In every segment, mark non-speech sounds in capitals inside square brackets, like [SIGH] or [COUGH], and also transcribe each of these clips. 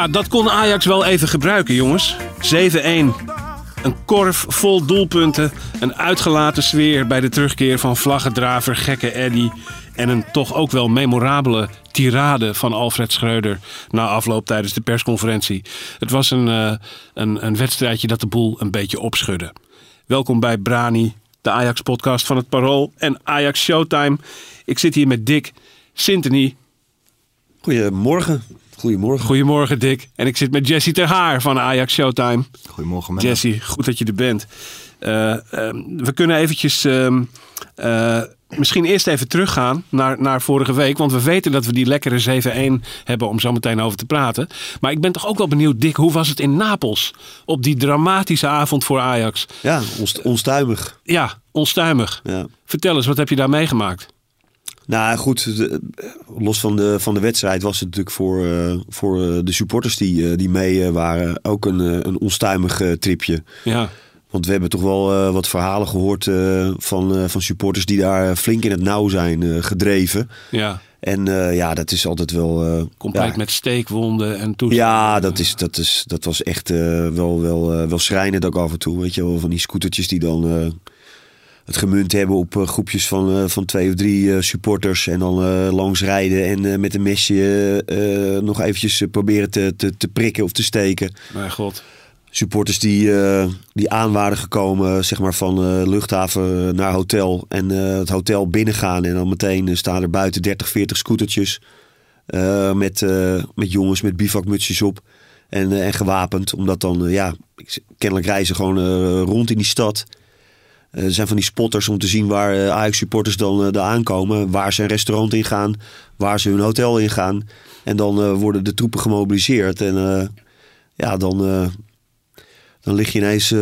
Ja, dat kon Ajax wel even gebruiken, jongens. 7-1. Een korf vol doelpunten. Een uitgelaten sfeer bij de terugkeer van vlaggedraver Gekke Eddy. En een toch ook wel memorabele tirade van Alfred Schreuder na afloop tijdens de persconferentie. Het was een, eh, een, een wedstrijdje dat de boel een beetje opschudde. Welkom bij Brani, de Ajax-podcast van het Parool en Ajax Showtime. Ik zit hier met Dick Sintony. Goedemorgen. Goedemorgen. Goedemorgen, Dick. En ik zit met Jesse Ter Haar van Ajax Showtime. Goedemorgen, Menno. Jesse, goed dat je er bent. Eh, ehm, we kunnen eventjes ehm, eh, misschien eerst even teruggaan naar, naar vorige week. Want we weten dat we die lekkere 7-1 hebben om zo meteen over te praten. Maar ik ben toch ook wel benieuwd, Dick, hoe was het in Napels? Op die dramatische avond voor Ajax. Ja, onst- onstuimig. Ja, onstuimig. Ja. Vertel eens, wat heb je daar meegemaakt? Nou goed, de- los van de, van de wedstrijd was het natuurlijk voor, eh, voor eh, de supporters die, eh, die mee waren ook een, een onstuimig tripje. Ja, Want we hebben toch wel wat verhalen gehoord eh, van, van supporters die daar flink in het nauw zijn gedreven. ja. En ja, dat is altijd wel... eh, compleet ja, met steekwonden en toestanden. Ja, dat, is, dat, is, dat was echt wel, wel, wel schrijnend ook af en toe. Weet je wel, van die scootertjes die dan het gemunt hebben op eh, groepjes van, eh, van twee of drie eh, supporters. En dan langs rijden en met een mesje nog eventjes proberen te, te, te prikken of te steken. Mijn god. Supporters die, die aan waren gekomen zeg maar, van luchthaven naar hotel. En het hotel binnengaan. En dan meteen staan er buiten 30, 40 scootertjes. met, met jongens met bivakmutsjes op. En, en gewapend. Omdat dan, ja, kennelijk reizen gewoon rond in die stad. Eh, er zijn van die spotters om te zien waar eh, Ajax-supporters dan eh, aankomen. Waar ze een restaurant ingaan. Waar ze hun hotel ingaan. En dan worden de troepen gemobiliseerd. En ja, dan, dan lig je ineens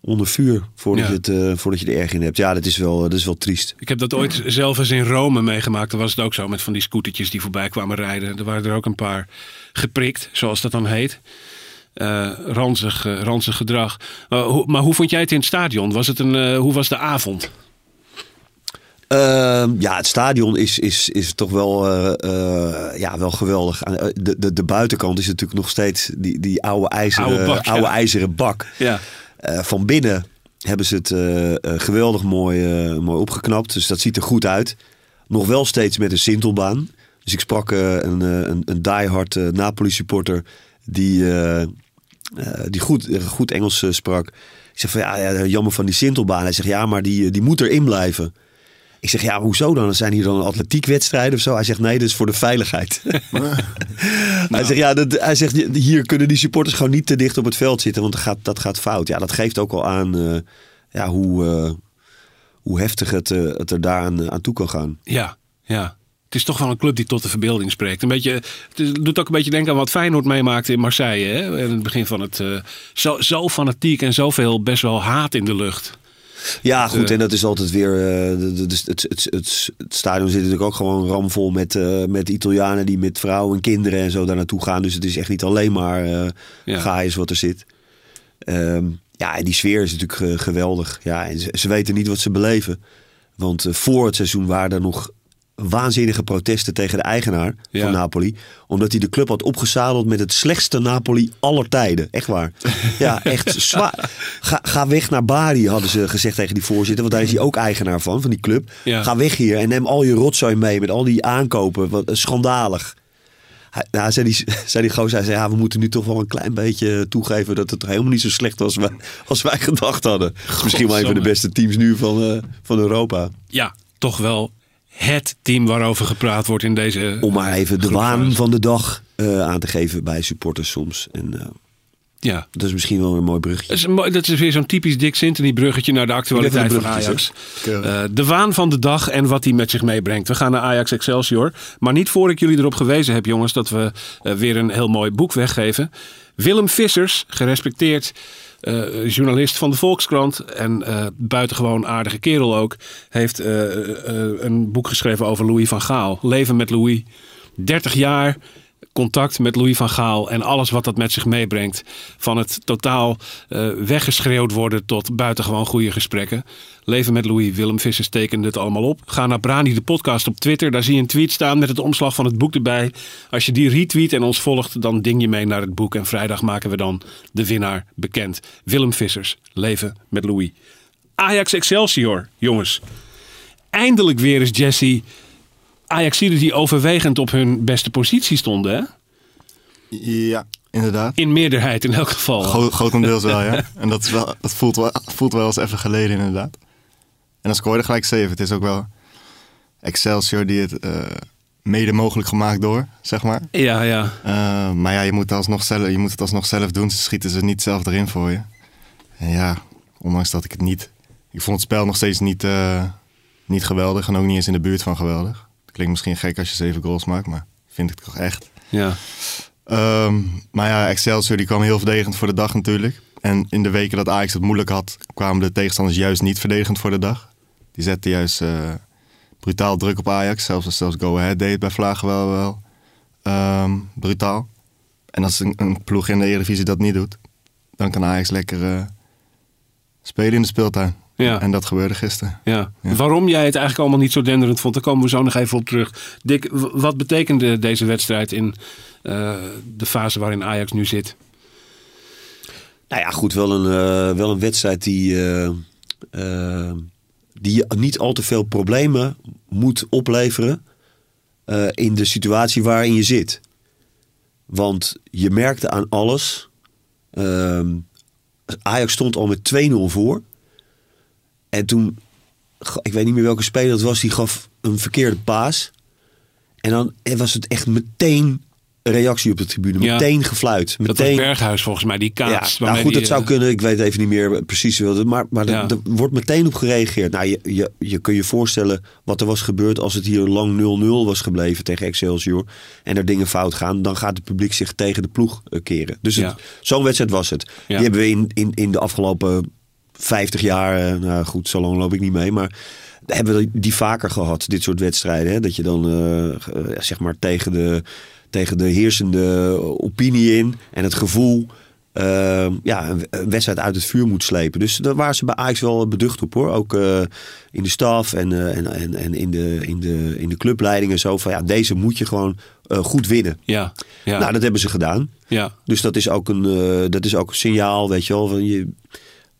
onder vuur voordat, Ja. je het, eh, voordat je er erg in hebt. Ja, dat is wel, dat is wel triest. Ik heb dat ooit zelf eens in Rome meegemaakt. Daar was het ook zo met van die scootertjes die voorbij kwamen rijden. Er waren er ook een paar geprikt, zoals dat dan heet. Eh ranzig, eh, ranzig gedrag. Maar hoe, maar hoe vond jij het in het stadion? Was het een, eh, hoe was de avond? Ehm, ja, het stadion is, is, is toch wel, ja, wel geweldig. De, de, de buitenkant is natuurlijk nog steeds die, die oude ijzeren, Oude bak, ja. ijzeren bak. Ja, van binnen hebben ze het geweldig mooi, mooi opgeknapt. Dus dat ziet er goed uit. Nog wel steeds met een sintelbaan. Dus ik sprak een, een, een diehard eh, Napoli supporter die, die goed, eh, goed Engels eh, sprak. Ik zeg van ja, ja, jammer van die sintelbaan. Hij zegt ja, maar die, eh, die moet erin blijven. Ik zeg ja, hoezo dan? Zijn hier dan atletiekwedstrijden of zo? Hij zegt nee, dat is voor de veiligheid. [LAUGHS] [LAUGHS] Hij zegt ja, dat, hij zegt hier kunnen die supporters gewoon niet te dicht op het veld zitten, want dat gaat, dat gaat fout. Ja, dat geeft ook al aan eh, ja, hoe, eh, hoe heftig het, eh, het er daar aan, aan toe kan gaan. ja, ja. Het is toch wel een club die tot de verbeelding spreekt. Een beetje, het doet ook een beetje denken aan wat Feyenoord meemaakte in Marseille. Hè? In het begin van het... eh, zo, zo fanatiek en zoveel best wel haat in de lucht. Ja, goed, eh, en dat is altijd weer. eh, het, het, het, het stadion zit natuurlijk ook gewoon ramvol met, met Italianen die met vrouwen en kinderen en zo daar naartoe gaan. Dus het is echt niet alleen maar eh Ja. wat er zit. Ehm, ja, en die sfeer is natuurlijk geweldig. Ja, en ze, ze weten niet wat ze beleven. Want voor het seizoen waren er nog waanzinnige protesten tegen de eigenaar Ja. van Napoli. Omdat hij de club had opgezadeld met het slechtste Napoli aller tijden. Echt waar. Ja, echt [LAUGHS] zwaar. Ga, ga weg naar Bari, hadden ze gezegd tegen die voorzitter. Want daar is hij ook eigenaar van, van die club. Ja. Ga weg hier en neem al je rotzooi mee met al die aankopen. Wat, eh, schandalig. Hij, nou, zei die, [LAUGHS] zei die gozer, hij zei, ja, we moeten nu toch wel een klein beetje toegeven dat het helemaal niet zo slecht was als wij, als wij gedacht hadden. Misschien wel een van de beste teams nu van, eh, van Europa. Ja, toch wel het team waarover gepraat wordt in deze... Om maar even de waan van de dag eh, aan te geven bij supporters soms. En eh, Ja. dat is misschien wel een mooi bruggetje. Dat is, een mooi- dat is weer zo'n typisch Dick Sintony bruggetje naar de actualiteit van Ajax. Eh, de waan van de dag en wat hij met zich meebrengt. We gaan naar Ajax Excelsior. Maar niet voor ik jullie erop gewezen heb, jongens, dat we weer een heel mooi boek weggeven. Willem Vissers, gerespecteerd eh, journalist van de Volkskrant en eh, buitengewoon aardige kerel ook, heeft eh, een boek geschreven over Louis van Gaal. Leven met Louis. 30 jaar contact met Louis van Gaal en alles wat dat met zich meebrengt. Van het totaal eh, weggeschreeuwd worden tot buitengewoon goede gesprekken. Leven met Louis. Willem Vissers tekende het allemaal op. Ga naar Brani de podcast op Twitter. Daar zie je een tweet staan met het omslag van het boek erbij. Als je die retweet en ons volgt, dan ding je mee naar het boek. En vrijdag maken we dan de winnaar bekend. Willem Vissers. Leven met Louis. Ajax Excelsior, jongens. Eindelijk weer eens Jesse Ajaxiden die overwegend op hun beste positie stonden, hè? Ja, inderdaad. In meerderheid in elk geval. Gro grotendeels wel, ja. [LAUGHS] En dat, is wel, dat voelt, wel, voelt wel eens even geleden, inderdaad. En dan scoorde gelijk 7. Het is ook wel Excelsior die het uh, mede mogelijk gemaakt door, zeg maar. Ja, ja. Uh, maar ja, je moet, alsnog zelf, je moet het alsnog zelf doen. Ze schieten ze niet zelf erin voor je. En ja, ondanks dat ik het niet... Ik vond het spel nog steeds niet, uh, niet geweldig en ook niet eens in de buurt van geweldig. Klinkt misschien gek als je zeven goals maakt, maar vind ik toch echt. Ja. Um, maar ja, Excelsior die kwam heel verdedigend voor de dag natuurlijk. En in de weken dat Ajax het moeilijk had, kwamen de tegenstanders juist niet verdedigend voor de dag. Die zetten juist uh, brutaal druk op Ajax. Zelfs, zelfs Go Ahead deed bij Vlagen wel, wel um, brutaal. En als een, een, ploeg in de Eredivisie dat niet doet, dan kan Ajax lekker uh, spelen in de speeltuin. Ja. En dat gebeurde gisteren. Ja. ja. Waarom jij het eigenlijk allemaal niet zo denderend vond, daar komen we zo nog even op terug. Dick, wat betekende deze wedstrijd in uh, de fase waarin Ajax nu zit? Nou ja, goed, wel een, uh, wel een wedstrijd die, uh, die niet al te veel problemen moet opleveren in de situatie waarin je zit. Want je merkte aan alles. Ehm, Ajax stond al met 2-0 voor. En toen, ik weet niet meer welke speler het was, die gaf een verkeerde paas. En dan was het echt meteen reactie op de tribune. Meteen ja, gefluit. Meteen... Dat was Berghuis volgens mij, die kaats. Ja, nou goed, dat zou kunnen. Ik weet even niet meer precies. Maar, maar ja. er, wordt meteen op gereageerd. Nou, je, je, je kun je voorstellen wat er was gebeurd als het hier lang 0-0 was gebleven tegen Excelsior. En er dingen fout gaan. Dan gaat het publiek zich tegen de ploeg keren. Dus ja. zo'n wedstrijd was het. Die hebben we in, in, in de afgelopen 50 jaar, nou goed, zo lang loop ik niet mee, maar hebben we die vaker gehad, dit soort wedstrijden. Hè? Dat je dan uh, zeg maar tegen de, tegen de heersende opinie in en het gevoel uh, ja, een wedstrijd uit het vuur moet slepen. Dus daar waren ze bij Ajax wel beducht op hoor. Ook uh, in de staf en, uh, en, en, en in, de, in, de, in de clubleiding en zo. Van ja, deze moet je gewoon goed winnen. Ja, ja. Nou, dat hebben ze gedaan. Ja. Dus dat is ook een, dat is ook een signaal, weet je wel. Van je,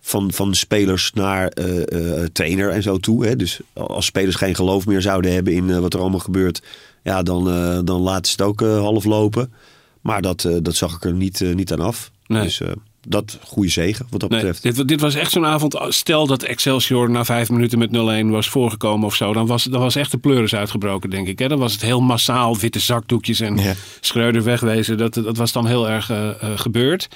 van, van spelers naar uh, uh, trainer en zo toe. Hè? Dus als spelers geen geloof meer zouden hebben in uh, wat er allemaal gebeurt, ja, dan, dan laten ze het ook half lopen. Maar dat, dat zag ik er niet, niet aan af. Nee. Dus dat goede zegen wat dat nee, betreft. Dit, dit was echt zo'n avond. Stel dat Excelsior na vijf minuten met 0-1 was voorgekomen of zo. Dan was, dan was echt de pleuris uitgebroken, denk ik. Hè? Dan was het heel massaal witte zakdoekjes en ja. Schreuder wegwezen. Dat, dat was dan heel erg gebeurd.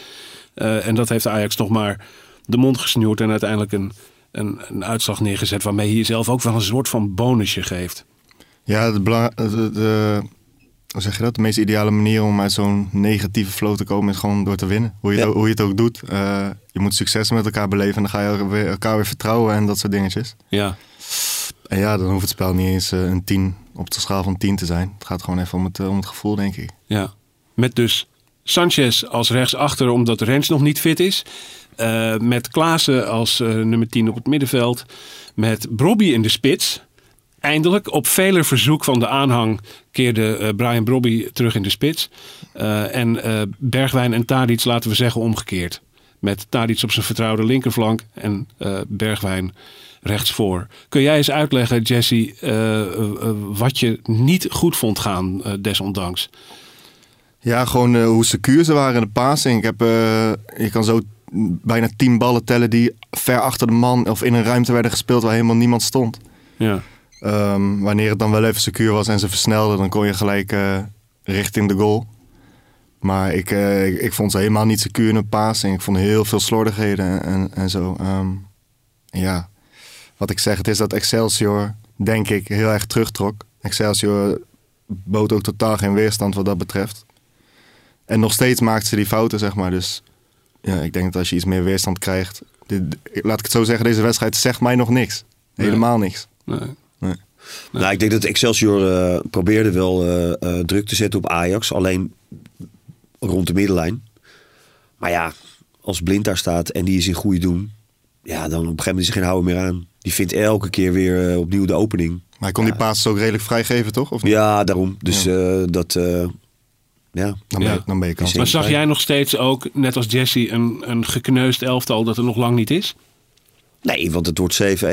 en dat heeft Ajax toch maar de mond gesnoerd en uiteindelijk een, een, een, uitslag neergezet waarmee je jezelf ook wel een soort van bonusje geeft. Ja, de, de, de, hoe zeg je dat? De meest ideale manier om uit zo'n negatieve flow te komen is gewoon door te winnen. Hoe je, ja. het, hoe je het ook doet. Uh, je moet succes met elkaar beleven en dan ga je weer, elkaar weer vertrouwen en dat soort dingetjes. Ja. En ja, dan hoeft het spel niet eens uh, een 10 op de schaal van 10 te zijn. Het gaat gewoon even om het, uh, om het gevoel, denk ik. Ja. Met dus Sanchez als rechtsachter omdat Rens nog niet fit is. Uh, met Klaassen als uh, nummer 10 op het middenveld. Met Brobby in de spits. Eindelijk, op vele verzoek van de aanhang, keerde uh, Brian Brobby terug in de spits. en Bergwijn en Tadic, laten we zeggen, omgekeerd. Met Tadic op zijn vertrouwde linkerflank en Bergwijn rechtsvoor. Kun jij eens uitleggen, Jesse, wat je niet goed vond gaan, desondanks? Ja, gewoon hoe secuur ze waren in de passing. Ik heb, je kan zo bijna tien ballen tellen die ver achter de man of in een ruimte werden gespeeld waar helemaal niemand stond. Ja. Um, wanneer het dan wel even secuur was en ze versnelden, dan kon je gelijk uh, richting de goal. Maar ik, uh, ik, ik, vond ze helemaal niet secuur in een passing. Ik vond heel veel slordigheden en, en zo. Um, ja, wat ik zeg, het is dat Excelsior, denk ik, heel erg terugtrok. Excelsior bood ook totaal geen weerstand wat dat betreft. En nog steeds maakt ze die fouten, zeg maar. Dus ja, ik denk dat als je iets meer weerstand krijgt. Dit, laat ik het zo zeggen, deze wedstrijd zegt mij nog niks. Helemaal nee. niks. Nee. nee. Nou, ik denk dat Excelsior eh, probeerde wel eh, eh, druk te zetten op Ajax. Alleen rond de middenlijn. Maar ja, als Blind daar staat en die is in goede doen. Ja, dan op een gegeven moment is er geen houden meer aan. Die vindt elke keer weer opnieuw de opening. Maar hij kon die paas ook redelijk vrijgeven, toch? Of niet? Ja, daarom. Dus dat... ja. Dan, ben Ja. dan ben je kans. Maar zag jij nog steeds ook, net als Jesse, een, een gekneusd elftal dat er nog lang niet is? Nee, want het wordt 7-1.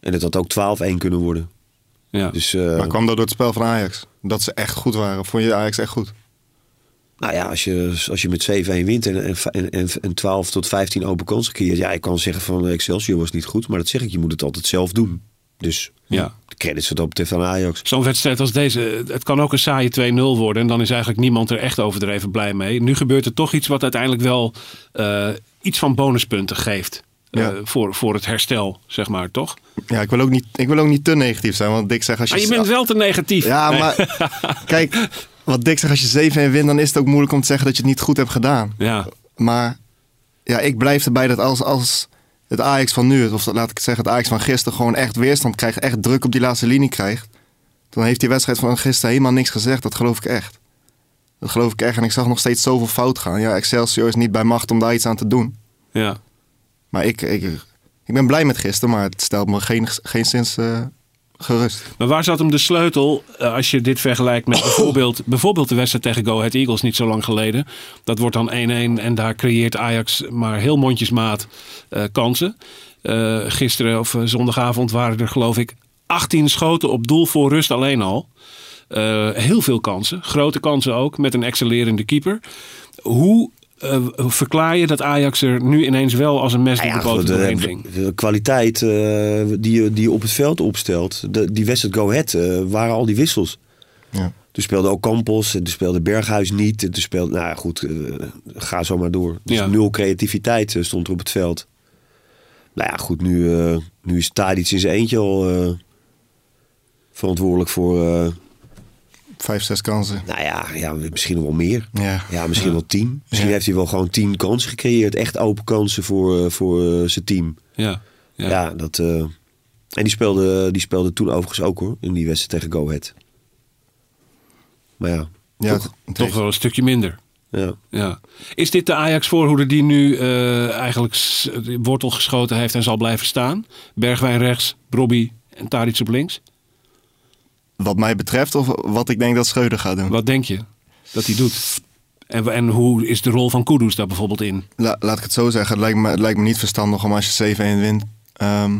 En het had ook 12-1 kunnen worden. Ja. Dus eh, Maar kwam dat door het spel van Ajax? Dat ze echt goed waren? Vond je Ajax echt goed? nou ja, als je, als je met 7-1 wint en, en, en, en, en 12 tot 15 open kansen creëert. Ja, ik kan zeggen van Excelsior was niet goed. Maar dat zeg ik, je moet het altijd zelf doen. Dus Ja. De credits betreft aan Ajax. Zo'n wedstrijd als deze, het kan ook een saaie 2-0 worden. En dan is eigenlijk niemand er echt overdreven blij mee. Nu gebeurt er toch iets wat uiteindelijk wel eh, iets van bonuspunten geeft. eh, voor, voor het herstel, zeg maar, toch? Ja, ik wil ook niet, ik wil ook niet te negatief zijn. Want Dick zegt als je... Maar je bent wel te negatief. Ja, Nee. maar [LAUGHS] kijk, wat Dick zegt, als je 7 wint, dan is het ook moeilijk om te zeggen dat je het niet goed hebt gedaan. Ja, Maar ja, ik blijf erbij dat als, als het Ajax van nu, of laat ik het zeggen, het Ajax van gisteren gewoon echt weerstand krijgt, echt druk op die laatste linie krijgt, dan heeft die wedstrijd van gisteren helemaal niks gezegd. Dat geloof ik echt. Dat geloof ik echt. En ik zag nog steeds zoveel fout gaan. Ja, Excelsior is niet bij macht om daar iets aan te doen. ja. Maar ik, ik, ik ben blij met gisteren, maar het stelt me geen, geen sinds eh, Maar waar zat hem de sleutel eh, als je dit vergelijkt met bijvoorbeeld, [COUGHS] bijvoorbeeld de wedstrijd tegen Go Ahead Eagles niet zo lang geleden? Dat wordt dan 1-1 en daar creëert Ajax maar heel mondjesmaat eh, kansen. Eh, gisteren of zondagavond waren er geloof ik 18 schoten op doel voor rust alleen al. Heel veel kansen, grote kansen ook, met een excellerende keeper. Hoe eh, verklaar je dat Ajax er nu ineens wel als een mes door Nou de ja, boter goed, doorheen de, ging? de kwaliteit eh, die, je, die je op het veld opstelt. De, die wedstrijd Go Ahead eh, waren al die wissels. Ja. Toen speelde ook Campos, en toen speelde Berghuis niet. En toen speelde, nou ja, goed, eh, ga zo maar door. Dus Ja. nul creativiteit eh, stond er op het veld. Nou ja, goed, nu, eh, nu is Tadic in zijn eentje al eh, verantwoordelijk voor, eh, Vijf, zes kansen. nou ja, ja, misschien wel meer. Ja. Ja, misschien wel tien. Misschien Ja. heeft hij wel gewoon tien kansen gecreëerd. Echt open kansen voor, eh, voor eh, zijn team. Ja, ja. Ja, dat. eh, en die speelde, die speelde toen overigens ook hoor, in die wedstrijd tegen Go Ahead. Maar ja, Ja, toch, het- het toch heeft- wel een stukje minder. ja. Ja. Is dit de Ajax voorhoede die nu eh, eigenlijk wortel geschoten heeft en zal blijven staan? Bergwijn rechts, Robbie en Tadic op links. Wat mij betreft, of wat ik denk dat Schreuder gaat doen. Wat denk je dat hij doet? En, en hoe is de rol van Kudus daar bijvoorbeeld in? La- laat ik het zo zeggen. Het lijkt me, het lijkt me niet verstandig om als je 7-1 wint, ehm,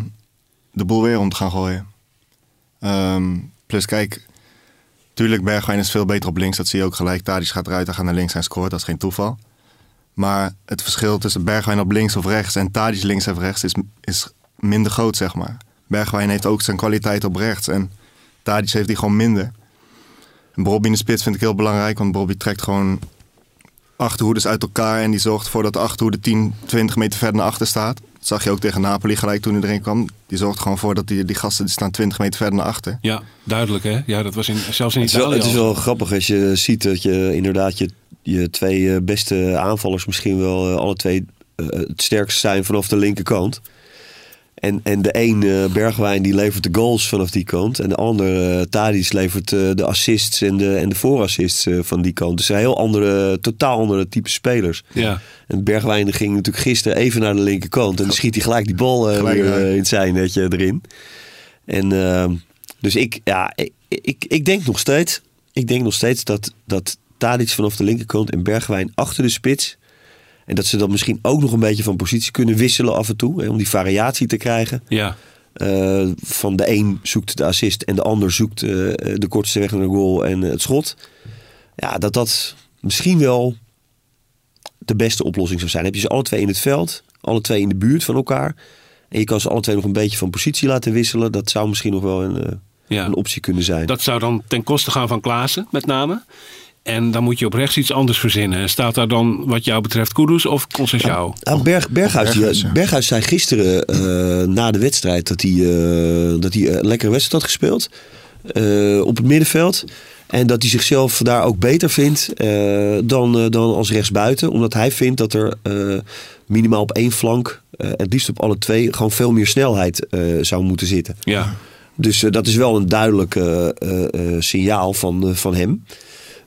de boel weer om te gaan gooien. Ehm, plus kijk, tuurlijk Bergwijn is veel beter op links. Dat zie je ook gelijk. Tadic gaat eruit, hij gaat naar links en scoort. Dat is geen toeval. Maar het verschil tussen Bergwijn op links of rechts en Tadic links of rechts is, is minder groot, zeg maar. Bergwijn heeft ook zijn kwaliteit op rechts en Tadic heeft die gewoon minder. En Bobby in de spits vind ik heel belangrijk, want Bobby trekt gewoon achterhoeders uit elkaar en die zorgt ervoor dat de achterhoede 10, 20 meter verder naar achter staat. Dat zag je ook tegen Napoli gelijk toen hij erin kwam. Die zorgt gewoon voor dat die, die gasten die staan 20 meter verder naar achter. Ja, duidelijk hè? Ja, dat was in, zelfs in Het, is wel, Italië het is wel grappig als je ziet dat je inderdaad je, je twee eh, beste aanvallers misschien wel eh, alle twee eh, het sterkste zijn vanaf de linkerkant. En, en de een, eh, Bergwijn, die levert de goals vanaf die kant. En de ander, uh, levert eh, de assists en de, en de voorassists van die kant. Dus zijn heel andere, totaal andere type spelers. Ja, En Bergwijn ging natuurlijk gisteren even naar de linkerkant. En dan schiet hij gelijk die bal Gelijk weer eruit. in het zijnetje erin. En ehm, dus ik, ja, ik, ik, ik denk nog steeds, ik denk nog steeds dat, dat Tadic vanaf de linkerkant en Bergwijn achter de spits. En dat ze dan misschien ook nog een beetje van positie kunnen wisselen af en toe. Hè, om die variatie te krijgen. ja. Eh, van de een zoekt de assist en de ander zoekt eh, de kortste weg naar de goal en eh, het schot. Ja, dat dat misschien wel de beste oplossing zou zijn. Heb je ze alle twee in het veld, alle twee in de buurt van elkaar. En je kan ze alle twee nog een beetje van positie laten wisselen. Dat zou misschien nog wel een, ja. een optie kunnen zijn. Dat zou dan ten koste gaan van Klaassen, met name. En dan moet je op rechts iets anders verzinnen. Staat daar dan wat jou betreft Kudus of Conceição? Nou, Berg, Berghuis, Berghuis, ja. Berghuis zei gisteren eh, na de wedstrijd dat hij, eh, dat hij een lekkere wedstrijd had gespeeld. eh, op het middenveld. En dat hij zichzelf daar ook beter vindt eh, dan, dan als rechtsbuiten. Omdat hij vindt dat er eh, minimaal op één flank, eh, het liefst op alle twee, gewoon veel meer snelheid eh, zou moeten zitten. Ja, Dus dat is wel een duidelijk eh, eh, eh, signaal van, van hem.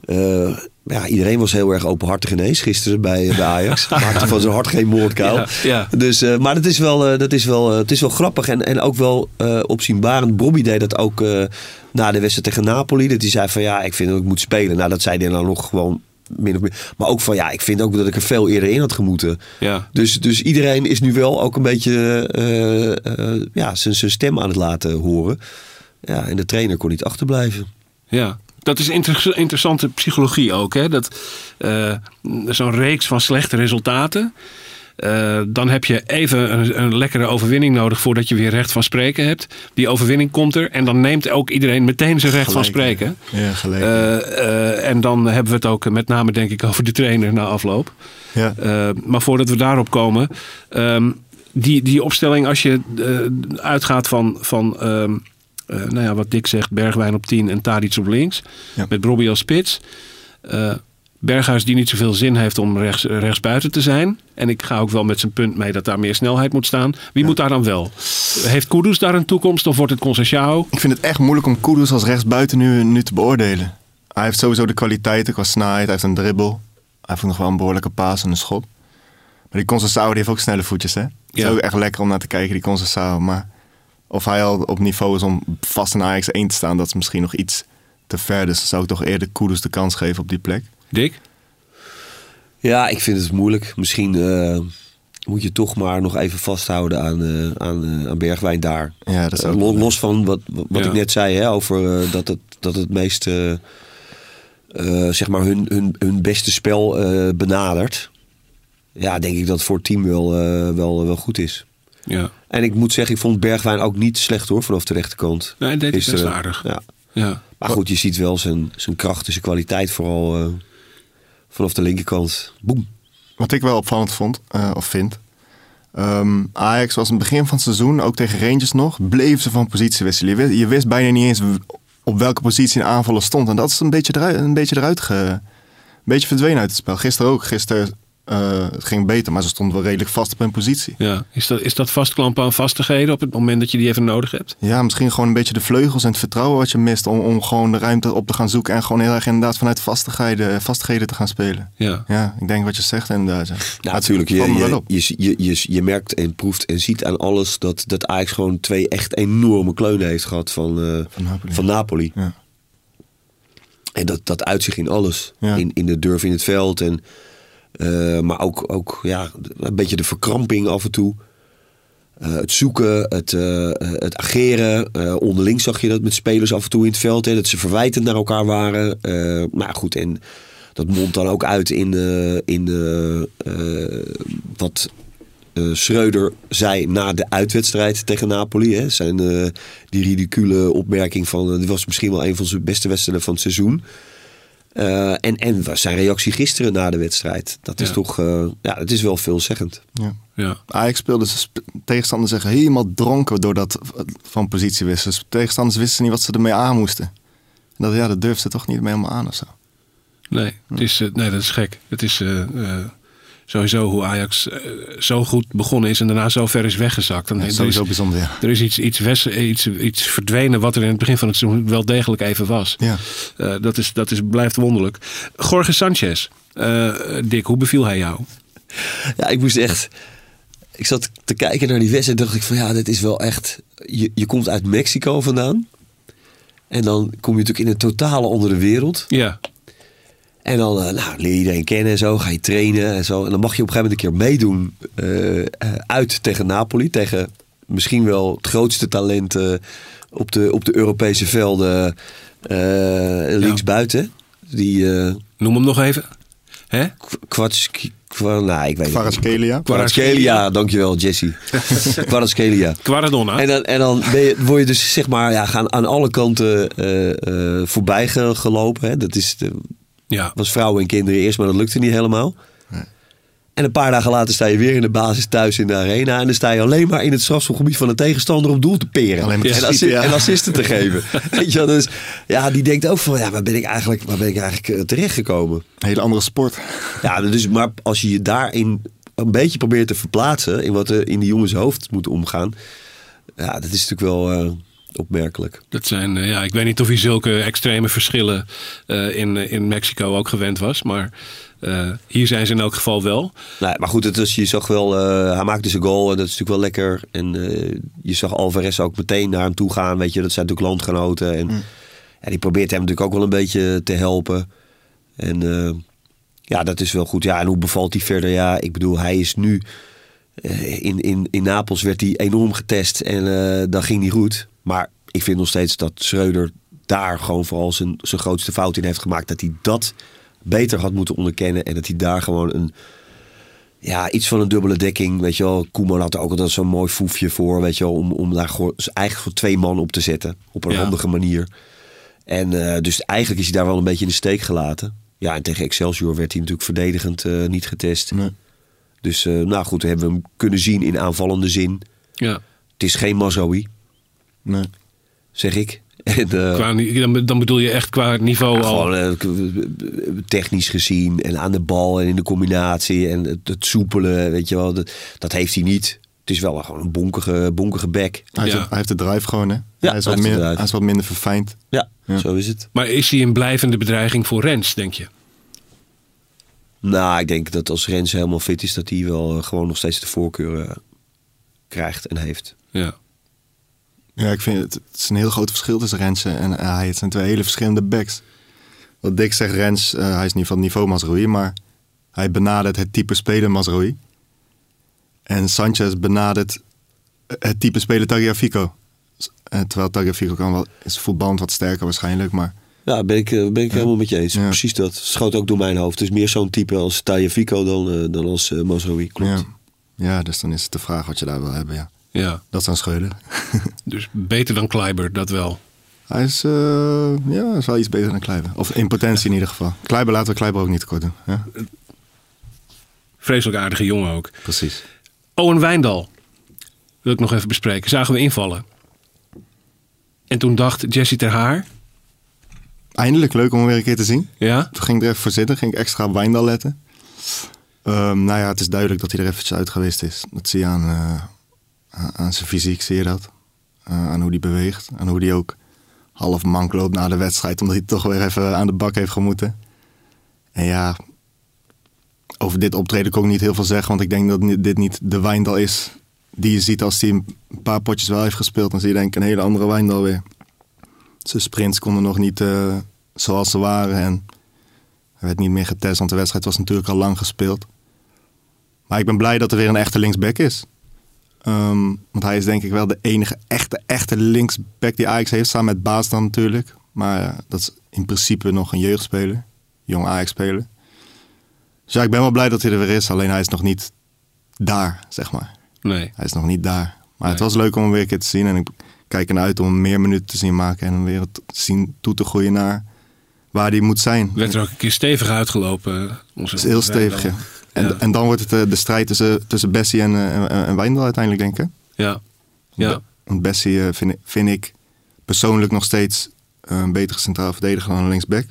Eh, ja, iedereen was heel erg openhartig ineens gisteren bij, bij Ajax. [LAUGHS] Maakte van zijn hart geen moordkuil. Ja, ja. Dus, eh, maar dat is wel, eh, dat is wel, eh, het is wel grappig en, en ook wel eh, opzienbarend. Bobby deed dat ook eh, na de wedstrijd tegen Napoli. Dat hij zei van ja, ik vind dat ik moet spelen. Nou, dat zei hij dan nog gewoon min of meer. Maar ook van ja, ik vind ook dat ik er veel eerder in had gemoeten. Ja. Dus, dus iedereen is nu wel ook een beetje eh, eh, ja, zijn zijn stem aan het laten horen. Ja, en de trainer kon niet achterblijven. Ja, dat is inter- interessante psychologie ook. Hè? Dat eh, zo'n reeks van slechte resultaten. eh, dan heb je even een, een lekkere overwinning nodig voordat je weer recht van spreken hebt. Die overwinning komt er en dan neemt ook iedereen meteen zijn recht van spreken. Ja, gelijk. Eh, en dan hebben we het ook met name denk ik over de trainer na afloop. ja. Maar voordat we daarop komen. ehm, die, die opstelling, als je uitgaat van, van ehm, eh, nou ja, wat Dick zegt, Bergwijn op 10 en Tadic op links. Ja. Met Robbie als spits. Eh, Berghuis die niet zoveel zin heeft om rechts, rechtsbuiten te zijn. En ik ga ook wel met zijn punt mee dat daar meer snelheid moet staan. Wie moet daar dan wel? Heeft Kudus daar een toekomst of wordt het Conceição? Ik vind het echt moeilijk om Kudus als rechtsbuiten nu, nu te beoordelen. Hij heeft sowieso de kwaliteiten qua snelheid. Hij heeft een dribbel. Hij heeft nog wel een behoorlijke paas en een schot. Maar die Conceição die heeft ook snelle voetjes, hè? Het is Ja. ook echt lekker om naar te kijken, die Conceição. Maar of hij al op niveau is om vast in Ajax 1 te staan, dat is misschien nog iets te ver. Dus dan zou ik toch eerder Kudus de kans geven op die plek. Dick? Ja, ik vind het moeilijk. Misschien eh, moet je toch maar nog even vasthouden aan, eh, aan, eh, aan Bergwijn daar. Ja, dat is ook Eh, lo- los van wat, wat Ja. ik net zei hè, over dat, het, dat het meest zeg maar hun, hun, hun beste spel eh, benadert. Ja, denk ik dat het voor het team wel, wel, wel goed is. Ja. En ik moet zeggen, ik vond Bergwijn ook niet slecht hoor, vanaf de rechterkant. Nee, hij deed het best Gisteren. aardig. Ja. Ja. Maar goed, je ziet wel zijn, zijn kracht en zijn kwaliteit vooral eh, vanaf de linkerkant. Boem. Wat ik wel opvallend vond, eh, of vind. ehm, Ajax was in het begin van het seizoen, ook tegen Rangers nog, bleef ze van positie wisselen. Je wist, je wist bijna niet eens op welke positie een aanvaller stond. En dat is een beetje eruit, een beetje eruit ge, een beetje verdwenen uit het spel. Gisteren ook. Gisteren eh, het ging beter, maar ze stonden wel redelijk vast op hun positie. Ja. Is, dat, is dat vastklampen aan vastigheden op het moment dat je die even nodig hebt? Ja, misschien gewoon een beetje de vleugels en het vertrouwen wat je mist om, om gewoon de ruimte op te gaan zoeken en gewoon heel erg inderdaad vanuit vastigheden, vastigheden te gaan spelen. Ja. Ja, ik denk wat je zegt inderdaad. Ja, natuurlijk. Je, je, je, je, je, je merkt en proeft en ziet aan alles dat, dat Ajax gewoon twee echt enorme kleunen heeft gehad van, eh, Van Napoli. van Napoli. Ja. En dat, dat uit zich in alles. Ja. In, in de durf in het veld. En, eh, maar ook, ook ja, een beetje de verkramping af en toe. Eh, het zoeken, het, eh, het ageren. Onderling zag je dat met spelers af en toe in het veld. Hè, dat ze verwijtend naar elkaar waren. Maar goed, en dat mondt dan ook uit in, in wat Schreuder zei na de uitwedstrijd tegen Napoli. Hè, zijn, die ridicule opmerking van... dit was misschien wel een van zijn beste wedstrijden van het seizoen. Eh, en, en was zijn reactie gisteren na de wedstrijd. Dat is Ja. toch... eh, ja, het is wel veelzeggend. Ja. Ja. Ajax speelde zijn sp- tegenstanders zeggen helemaal dronken door dat van positiewisselen. Dus tegenstanders wisten niet wat ze ermee aan moesten. En dat, ja, dat durfden ze toch niet mee helemaal aan of zo. Nee, het is, eh, nee, dat is gek. Het is eh, eh, sowieso hoe Ajax eh, zo goed begonnen is en daarna zo ver is weggezakt. Dan, Dat is is, sowieso bijzonder, ja. er is iets, iets, wes- iets, iets verdwenen wat er in het begin van het seizoen wel degelijk even was. Ja. Eh, dat is, dat is, blijft wonderlijk. Jorge Sanchez. Eh, Dick, hoe beviel hij jou? Ja, ik moest echt... Ik zat te kijken naar die wedstrijd en dacht ik van ja, dit is wel echt... Je, je komt uit Mexico vandaan. En dan kom je natuurlijk in een totale andere wereld. Ja, En dan eh, nou, leer je iedereen kennen en zo, ga je trainen en zo. En dan mag je op een gegeven moment een keer meedoen eh, eh, uit tegen Napoli. Tegen misschien wel het grootste talent op, de, op de Europese velden eh linksbuiten. Die noem hem nog even. Hè? Kwatski... Kwa, nou, ik weet dankjewel Jesse. [LAUGHS] Kvaratskhelia. Quaradonna. En dan, en dan ben je, word je dus zeg maar ja, gaan aan alle kanten eh, eh, voorbij ge- gelopen. Hè. Dat is de, Ja, was vrouwen en kinderen eerst, maar dat lukte niet helemaal. En een paar dagen later sta je weer in de basis thuis in de arena. En dan sta je alleen maar in het strafschopgebied van de tegenstander op doel te peren. Alleen maar te en, schieten, assi- ja. en assisten te geven. [LAUGHS] Weet je wel, dus ja, die denkt ook van, ja, waar ben ik eigenlijk, waar ben ik eigenlijk eh, terechtgekomen? Een hele andere sport. Ja, dus, maar als je je daarin een beetje probeert te verplaatsen... in wat er in die jongens hoofd moet omgaan... Ja, dat is natuurlijk wel... eh, opmerkelijk. Dat zijn, eh, ja, ik weet niet of hij zulke extreme verschillen eh, in, eh, in Mexico ook gewend was. Maar eh, hier zijn ze in elk geval wel. Nee, maar goed, het is, je zag wel, eh, hij maakte zijn goal en dat is natuurlijk wel lekker. En eh, je zag Alvarez ook meteen naar hem toe gaan. Weet je, dat zijn natuurlijk landgenoten. En ja, die probeert hem natuurlijk ook wel een beetje te helpen. En eh, ja, dat is wel goed. Ja, en hoe bevalt hij verder? Ja, ik bedoel, hij is nu... eh, in, in, in Napels werd hij enorm getest en eh dan ging hij goed. Maar ik vind nog steeds dat Schreuder daar gewoon vooral zijn, zijn grootste fout in heeft gemaakt. Dat hij dat beter had moeten onderkennen. En dat hij daar gewoon een, ja, iets van een dubbele dekking. Weet je wel, Koeman had er ook altijd zo'n mooi foefje voor. Weet je wel, om, om daar gewoon eigenlijk voor twee man op te zetten. Op een Ja. handige manier. En eh, dus eigenlijk is hij daar wel een beetje in de steek gelaten. Ja, en tegen Excelsior werd hij natuurlijk verdedigend eh, niet getest. Nee. Dus eh, nou goed, we hebben hem kunnen zien in aanvallende zin. Ja. Het is geen Mazoui, Nee. zeg ik. [LAUGHS] Eh, Qua, dan, dan bedoel je echt qua niveau ja, al. gewoon eh, technisch gezien en aan de bal en in de combinatie en het, het soepelen, weet je wel, dat, dat heeft hij niet. Het is wel gewoon een bonkige, bonkige back. Hij, heeft, Ja. hij heeft de drive gewoon, hè? hij, is wat meer, drive. hij is wat minder verfijnd. Ja, Ja. zo is het. Maar is hij een blijvende bedreiging voor Rens, denk je? Nou, ik denk dat als Rens helemaal fit is, dat hij wel eh, gewoon nog steeds de voorkeur krijgt en heeft. Ja. Ja, ik vind het, het is een heel groot verschil tussen Rens en eh, hij. Het zijn twee hele verschillende backs. Wat Dick zegt, Rens, eh, hij is niet van het niveau Mazraoui, maar hij benadert het type speler Mazraoui. En Sanchez benadert het type speler Tagliafico. Eh, terwijl Tagliafico kan wel, is voetballend wat sterker waarschijnlijk, maar Ja, ben ik, ben ik helemaal met je eens. Ja. Precies dat. Schoot ook door mijn hoofd. Het is meer zo'n type als Tagliafico dan, dan als uh, Mazraoui. Klopt. ja. ja, dus dan is het de vraag wat je daar wil hebben, ja. Ja. Dat is [LAUGHS] aan. Dus beter dan Kleiber, dat wel. hij is, eh, ja, is wel iets beter dan Kleiber. Of in potentie in ieder geval. Kleiber laten we Kleiber ook niet tekort doen. Ja? Vreselijk aardige jongen ook. Precies. Owen Wijndal wil ik nog even bespreken. Zagen we invallen. En toen dacht Jesse ter Haar. Eindelijk leuk om hem weer een keer te zien. Ja, Toen ging ik er even voor zitten, ging ik extra op Wijndal letten. Ehm, nou ja, het is duidelijk dat hij er eventjes uit geweest is. Dat zie je aan, eh, aan- zijn fysiek, zie je dat. Aan hoe hij beweegt. Aan hoe hij ook half mank loopt na de wedstrijd. Omdat hij toch weer even aan de bak heeft gemoeten. En ja, over dit optreden kon ik niet heel veel zeggen. Want ik denk dat dit niet de Wijndal is die je ziet als hij een paar potjes wel heeft gespeeld. Dan zie je denk ik een hele andere Wijndal weer. Zijn sprints konden nog niet eh, zoals ze waren. En werd niet meer getest, want de wedstrijd was natuurlijk al lang gespeeld. Maar ik ben blij dat er weer een echte linksback is. Ehm, want hij is denk ik wel de enige echte, echte linksback die Ajax heeft. Samen met Baas dan natuurlijk. Maar eh, dat is in principe nog een jeugdspeler. Jong Ajax-speler. Dus ja, ik ben wel blij dat hij er weer is. Alleen hij is nog niet daar, zeg maar. nee. Hij is nog niet daar. Maar het was leuk om hem weer een keer te zien. En ik kijk ernaar uit om hem meer minuten te zien maken. En hem weer te zien toe te groeien naar waar hij moet zijn. Werd er ook een keer stevig uitgelopen. Onze Het is heel stevig, ja. En, Ja. en dan wordt het eh, de strijd tussen, tussen Bessie en, eh, en, en Wijndal uiteindelijk, denk ik. Ja. Ja. Want Bessie eh, vind, ik- vind ik persoonlijk nog steeds een betere centraal verdediger dan een linksback.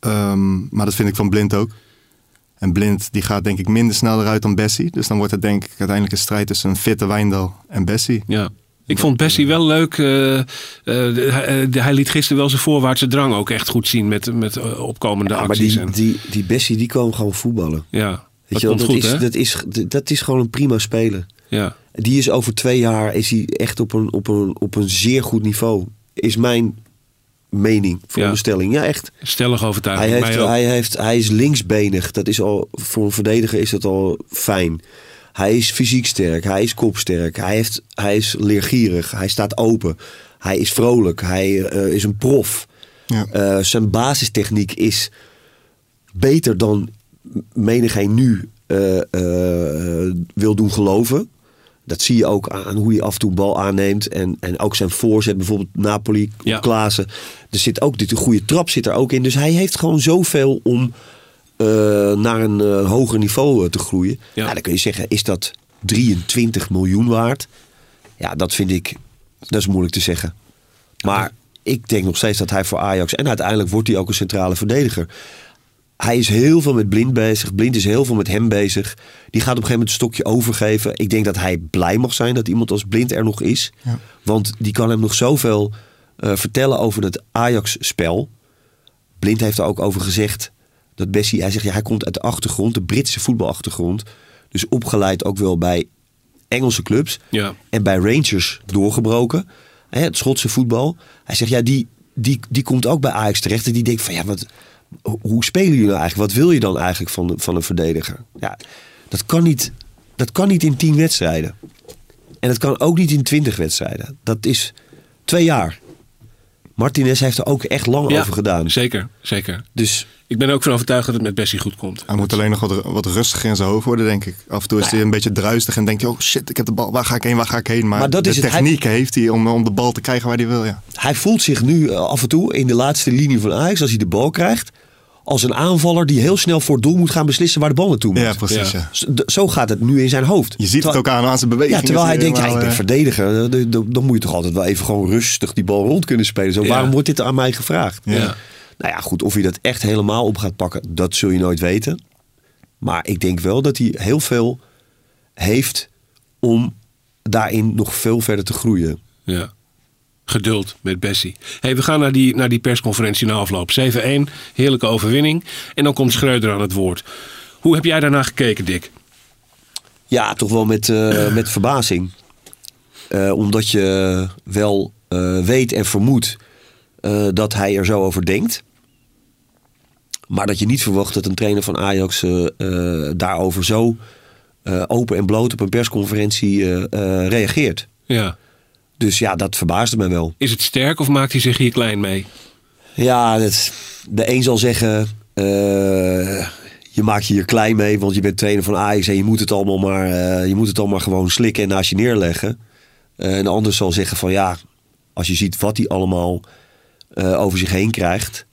Ehm, maar dat vind ik van Blind ook. En Blind die gaat denk ik minder snel eruit dan Bessie. Dus dan wordt het denk ik uiteindelijk een strijd tussen een fitte Wijndal en Bessie. ja. Ik vond Bessie wel leuk. eh, eh, hij, eh, hij liet gisteren wel zijn voorwaartse drang ook echt goed zien met, met opkomende Ja, maar acties. die, en, die, die Bessie, die komen gewoon voetballen. ja, Weet dat je goed is, dat, is, dat is gewoon een prima speler. Ja. Die is over twee jaar is hij echt op een, op een, op een zeer goed niveau. Is mijn mening, veronderstelling. Ja, echt. Stellig Hij, overtuiging. heeft, Mij ook. hij, heeft, hij is linksbenig. Dat is al, voor een verdediger is dat al fijn. Hij is fysiek sterk. Hij is kopsterk. Hij, heeft, hij is leergierig. Hij staat open. Hij is vrolijk. Hij eh, is een prof. Ja. Eh, zijn basistechniek is beter dan menigeen nu eh, eh, wil doen geloven. Dat zie je ook aan hoe hij af en toe een bal aanneemt. En, en ook zijn voorzet, bijvoorbeeld Napoli, Ja. Klaassen. Er zit ook dit, een goede trap zit er ook in. Dus hij heeft gewoon zoveel om naar een eh, hoger niveau eh, te groeien. Ja. Ja. dan kun je zeggen, is dat 23 miljoen waard? Ja, dat vind ik, dat is moeilijk te zeggen. Maar ik denk nog steeds dat hij voor Ajax... en uiteindelijk wordt hij ook een centrale verdediger. hij is heel veel met Blind bezig. Blind is heel veel met hem bezig. Die gaat op een gegeven moment het stokje overgeven. Ik denk dat hij blij mag zijn dat iemand als Blind er nog is. Ja. Want die kan hem nog zoveel eh, vertellen over het Ajax-spel. Blind heeft er ook over gezegd dat Bessie, hij zegt ja, hij komt uit de achtergrond, de Britse voetbalachtergrond. Dus opgeleid ook wel bij Engelse clubs. Ja. En bij Rangers doorgebroken. Hè, het Schotse voetbal. Hij zegt ja, die, die, die komt ook bij Ajax terecht. En die denkt van ja, wat, ho- hoe spelen jullie nou eigenlijk? Wat wil je dan eigenlijk van, van een verdediger? Ja, dat kan niet, dat kan niet in tien wedstrijden. En dat kan ook niet in twintig wedstrijden. Dat is twee jaar. Martinez heeft er ook echt lang Ja, over gedaan. Zeker, zeker. Dus Ik ben er ook van overtuigd dat het met Bessie goed komt. Hij moet alleen nog wat, wat rustiger in zijn hoofd worden, denk ik. Af en toe is hij een beetje druistig en denkt hij, oh shit, ik heb de bal, waar ga ik heen, waar ga ik heen? Maar, Maar dat de is het, hij- techniek heeft hij om, om de bal te krijgen waar hij wil, ja. hij voelt zich nu eh, af en toe in de laatste linie van Ajax, als hij de bal krijgt, als een aanvaller die heel snel voor het doel moet gaan beslissen waar de bal naartoe moet. Ja, precies, Ja. Zo- gaat het nu in zijn hoofd. Je ziet het ook aan, aan zijn bewegingen. Ja, terwijl hij denkt, ja, ik ben eh, verdediger. eh, Dan moet je toch altijd wel even gewoon rustig die bal rond kunnen spelen. Zo, Ja. Waarom wordt dit aan mij gevraagd? Ja. Nou ja, goed, of hij dat echt helemaal op gaat pakken, dat zul je nooit weten. Maar ik denk wel dat hij heel veel heeft om daarin nog veel verder te groeien. Ja. Geduld met Bessie. Hey, we gaan naar die, naar die persconferentie na afloop. 7-1, heerlijke overwinning. En dan komt Schreuder aan het woord. Hoe heb jij daarna gekeken, Dick? Ja, toch wel met, eh, [CLEARS THROAT] met verbazing. Eh, omdat je wel eh, weet en vermoedt dat hij er zo over denkt. Maar dat je niet verwacht dat een trainer van Ajax daarover zo open en bloot op een persconferentie reageert. Ja. Dus ja, dat verbaasde mij wel. Is het sterk of maakt hij zich hier klein mee? Ja, het, de een zal zeggen, eh, je maakt je hier klein mee, want je bent trainer van Ajax en je moet het allemaal maar, eh, je moet het allemaal gewoon slikken en naast je neerleggen. Eh, en de ander zal zeggen van ja, als je ziet wat hij allemaal over zich heen krijgt.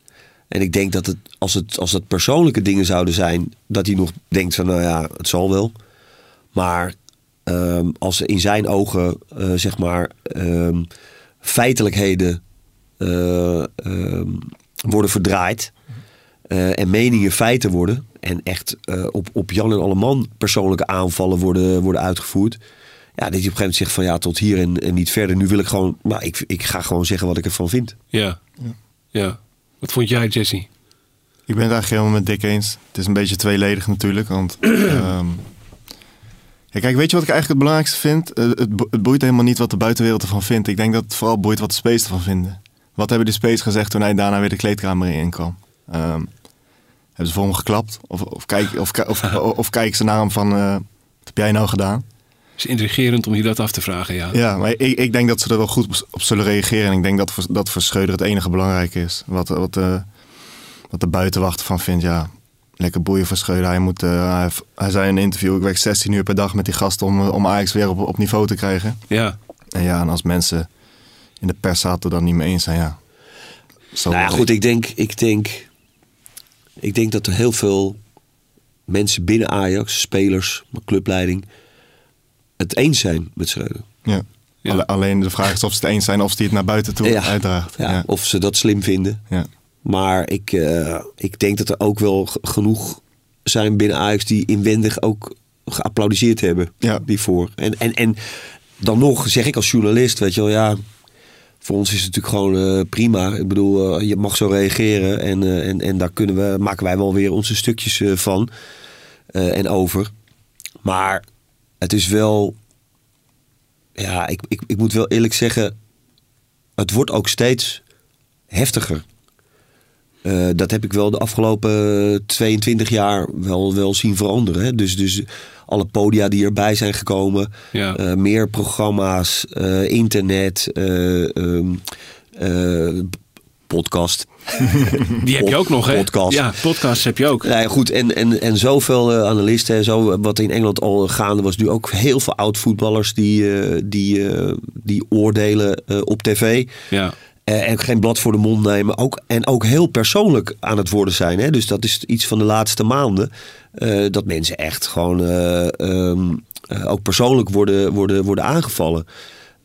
En ik denk dat het als, het, als het persoonlijke dingen zouden zijn, dat hij nog denkt van nou ja, het zal wel. Maar ehm, als er in zijn ogen, eh, zeg maar, ehm, feitelijkheden eh, ehm, worden verdraaid. eh, en meningen feiten worden. En echt eh, op, op Jan en Alleman persoonlijke aanvallen worden, worden uitgevoerd. Ja, dat hij op een gegeven moment zegt van ja, tot hier en, en niet verder. Nu wil ik gewoon, nou, ik, ik ga gewoon zeggen wat ik ervan vind. Ja. Ja. Wat vond jij, Jesse? Ik ben het eigenlijk helemaal met Dick eens. Het is een beetje tweeledig natuurlijk. Want, [CLEARS THROAT] ehm, ja, kijk, weet je wat ik eigenlijk het belangrijkste vind? Eh, het, bo- het boeit helemaal niet wat de buitenwereld ervan vindt. Ik denk dat het vooral boeit wat de Space ervan vinden. Wat hebben de Space gezegd toen hij daarna weer de kleedkamer in kwam? Ehm, hebben ze voor hem geklapt? Of, of, kijk, of, of, of, [LAUGHS] of kijken ze naar hem van, eh, wat heb jij nou gedaan? Het is intrigerend om je dat af te vragen, ja. Ja, maar ik, ik denk dat ze er wel goed op- zullen reageren. En ik denk dat voor, dat voor Schreuder het enige belangrijke is. Wat, wat, eh, wat de buitenwacht van vindt, ja, lekker boeien voor Schreuder. Hij, moet, eh, hij, zei in een interview, ik werk 16 uur per dag met die gasten om, om Ajax weer op, op niveau te krijgen. Ja. En ja, en als mensen in de pers zaten dan niet mee eens zijn, ja. Zo Nou ja, goed, ik denk, ik, denk, ik denk dat er heel veel mensen binnen Ajax, spelers, clubleiding, het eens zijn met Schreuder. Ja. Ja. Alle- Alleen de vraag is of ze het eens zijn of ze die het naar buiten toe Ja. uitdraagt. Ja, Ja. Of ze dat slim vinden. Ja. Maar ik, eh, ik denk dat er ook wel genoeg zijn binnen Ajax die inwendig ook geapplaudiseerd hebben. Ja. Die voor. En, en, en dan nog zeg ik als journalist, weet je wel, ja. Voor ons is het natuurlijk gewoon eh, prima. Ik bedoel, eh, je mag zo reageren. En, en, en daar kunnen we, maken wij wel weer onze stukjes van. en over. Maar het is wel. Ja, ik, ik, ik moet wel eerlijk zeggen. Het wordt ook steeds heftiger. Eh, dat heb ik wel de afgelopen 22 jaar wel, wel zien veranderen. Hè? Dus, dus alle podia die erbij zijn gekomen. Ja. eh, meer programma's, eh, internet, eh, ehm, eh, podcast. [LAUGHS] Die heb je ook nog, hè? Podcast. Ja, podcasts heb je ook. Ja, goed, en, en, en zoveel analisten en zo. Wat in Engeland al gaande was, nu ook heel veel oud-voetballers die, die, die oordelen op tv. Ja. Eh, en geen blad voor de mond nemen. Ook, en ook heel persoonlijk aan het worden zijn. Hè? Dus dat is iets van de laatste maanden. eh, dat mensen echt gewoon eh, ehm, eh, ook persoonlijk worden, worden, worden aangevallen.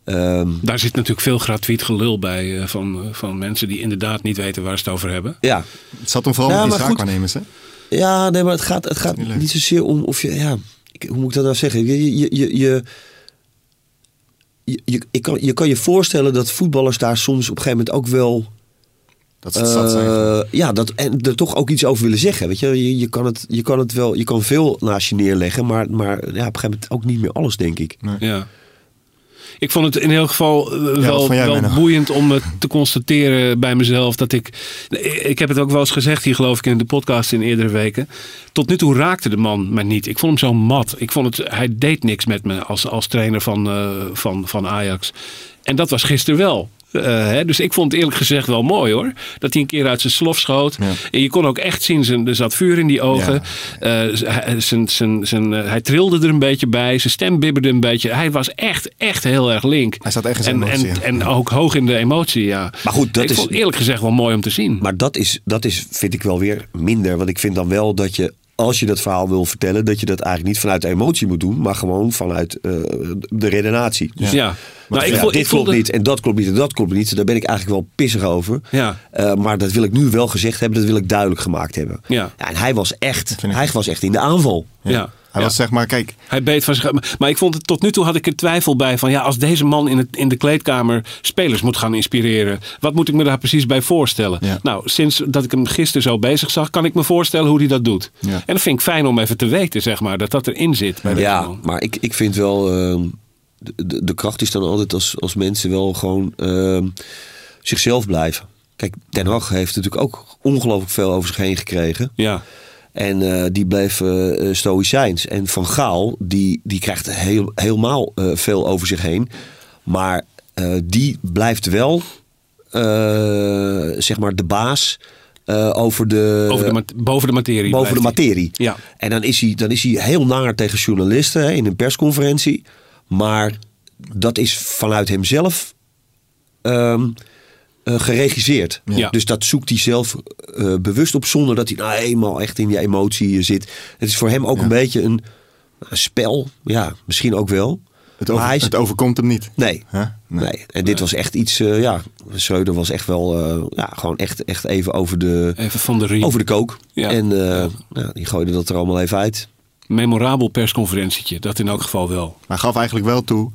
Ehm, Daar zit natuurlijk veel gratuit gelul bij van, van mensen die inderdaad niet weten waar ze het over hebben. ja, Het zat hem vooral Ja, met die zaakwaarnemers, hè? Ja, nee, maar het gaat, het gaat niet zozeer om of je, ja, ik- hoe moet ik dat nou zeggen? Je, je, je, je, je, je, ik kan, je kan je voorstellen dat voetballers daar soms op een gegeven moment ook wel, Dat ze het zat zijn. eh, ja, dat en er toch ook iets over willen zeggen. Weet je, je, je kan het, je kan het wel, je kan veel naast je neerleggen, maar, maar ja, op een gegeven moment ook niet meer alles, denk ik. Ja. Ik vond het in elk geval eh, wel, wel boeiend om te constateren bij mezelf. Dat ik, ik heb het ook wel eens gezegd hier geloof ik in de podcast in eerdere weken. Tot nu toe raakte de man mij niet. Ik vond hem zo mat. Ik vond het, hij deed niks met me als, als trainer van, eh, van, van Ajax. En dat was gisteren wel. Eh, hè, dus ik vond het eerlijk gezegd wel mooi hoor. Dat hij een keer uit zijn slof schoot. Ja. En je kon ook echt zien, zijn, er zat vuur in die ogen. Eh, zijn, zijn, zijn, eh, hij trilde er een beetje bij. Zijn stem bibberde een beetje. Hij was echt, echt heel erg link. Hij zat echt in zijn en, emotie, en ook hoog in de emotie, ja. Maar goed, dat ik is- vond het eerlijk gezegd wel mooi om te zien. Maar dat is, dat is, vind ik wel weer minder. Want ik vind dan wel dat je, als je dat verhaal wil vertellen, dat je dat eigenlijk niet vanuit de emotie moet doen, maar gewoon vanuit eh, de redenatie. Dus ja. Nou, ik ja, voel, dit ik voelde, klopt niet en dat klopt niet en dat klopt niet. Daar ben ik eigenlijk wel pissig over. Ja. Eh, maar dat wil ik nu wel gezegd hebben, dat wil ik duidelijk gemaakt hebben. Ja. en hij was echt, hij was echt in de aanval. Ja. Hij ja. was zeg maar, kijk, Hij beet van zich. Maar ik vond het tot nu toe had ik er twijfel bij van ja, als deze man in, het, in de kleedkamer spelers moet gaan inspireren, wat moet ik me daar precies bij voorstellen? Ja. Nou, sinds dat ik hem gisteren zo bezig zag, kan ik me voorstellen hoe hij dat doet. Ja. En dat vind ik fijn om even te weten, zeg maar, dat dat erin zit. Bij Ja, man. maar ik, ik vind wel. ehm, de, de, de kracht is dan altijd als, als mensen wel gewoon ehm, zichzelf blijven. Kijk, Den Hag heeft natuurlijk ook ongelooflijk veel over zich heen gekregen. Ja. En eh, die bleef eh, stoïcijns. En Van Gaal, die, die krijgt heel, helemaal eh, veel over zich heen. Maar eh, die blijft wel, zeg maar, de baas over de... Over de, boven de materie. boven de hij. materie. Ja. En dan is, hij, dan is hij heel naar tegen journalisten hè, in een persconferentie. Maar dat is vanuit hemzelf ehm, eh, geregisseerd. Ja. Dus dat zoekt hij zelf eh, bewust op zonder dat hij nou eenmaal echt in die emotie eh, zit. Het is voor hem ook een beetje een, een spel. Ja, misschien ook wel. het, Maar over- hij is- het overkomt hem niet. Nee. Hè? Nee. En dit was echt iets, eh, ja, Schreuder was echt wel, eh, ja, gewoon echt, echt even over de, Even van de riem. over de kook. Ja. En eh, Ja. nou, die gooide dat er allemaal even uit. Memorabel persconferentietje, dat in elk geval wel. Maar hij gaf eigenlijk wel toe,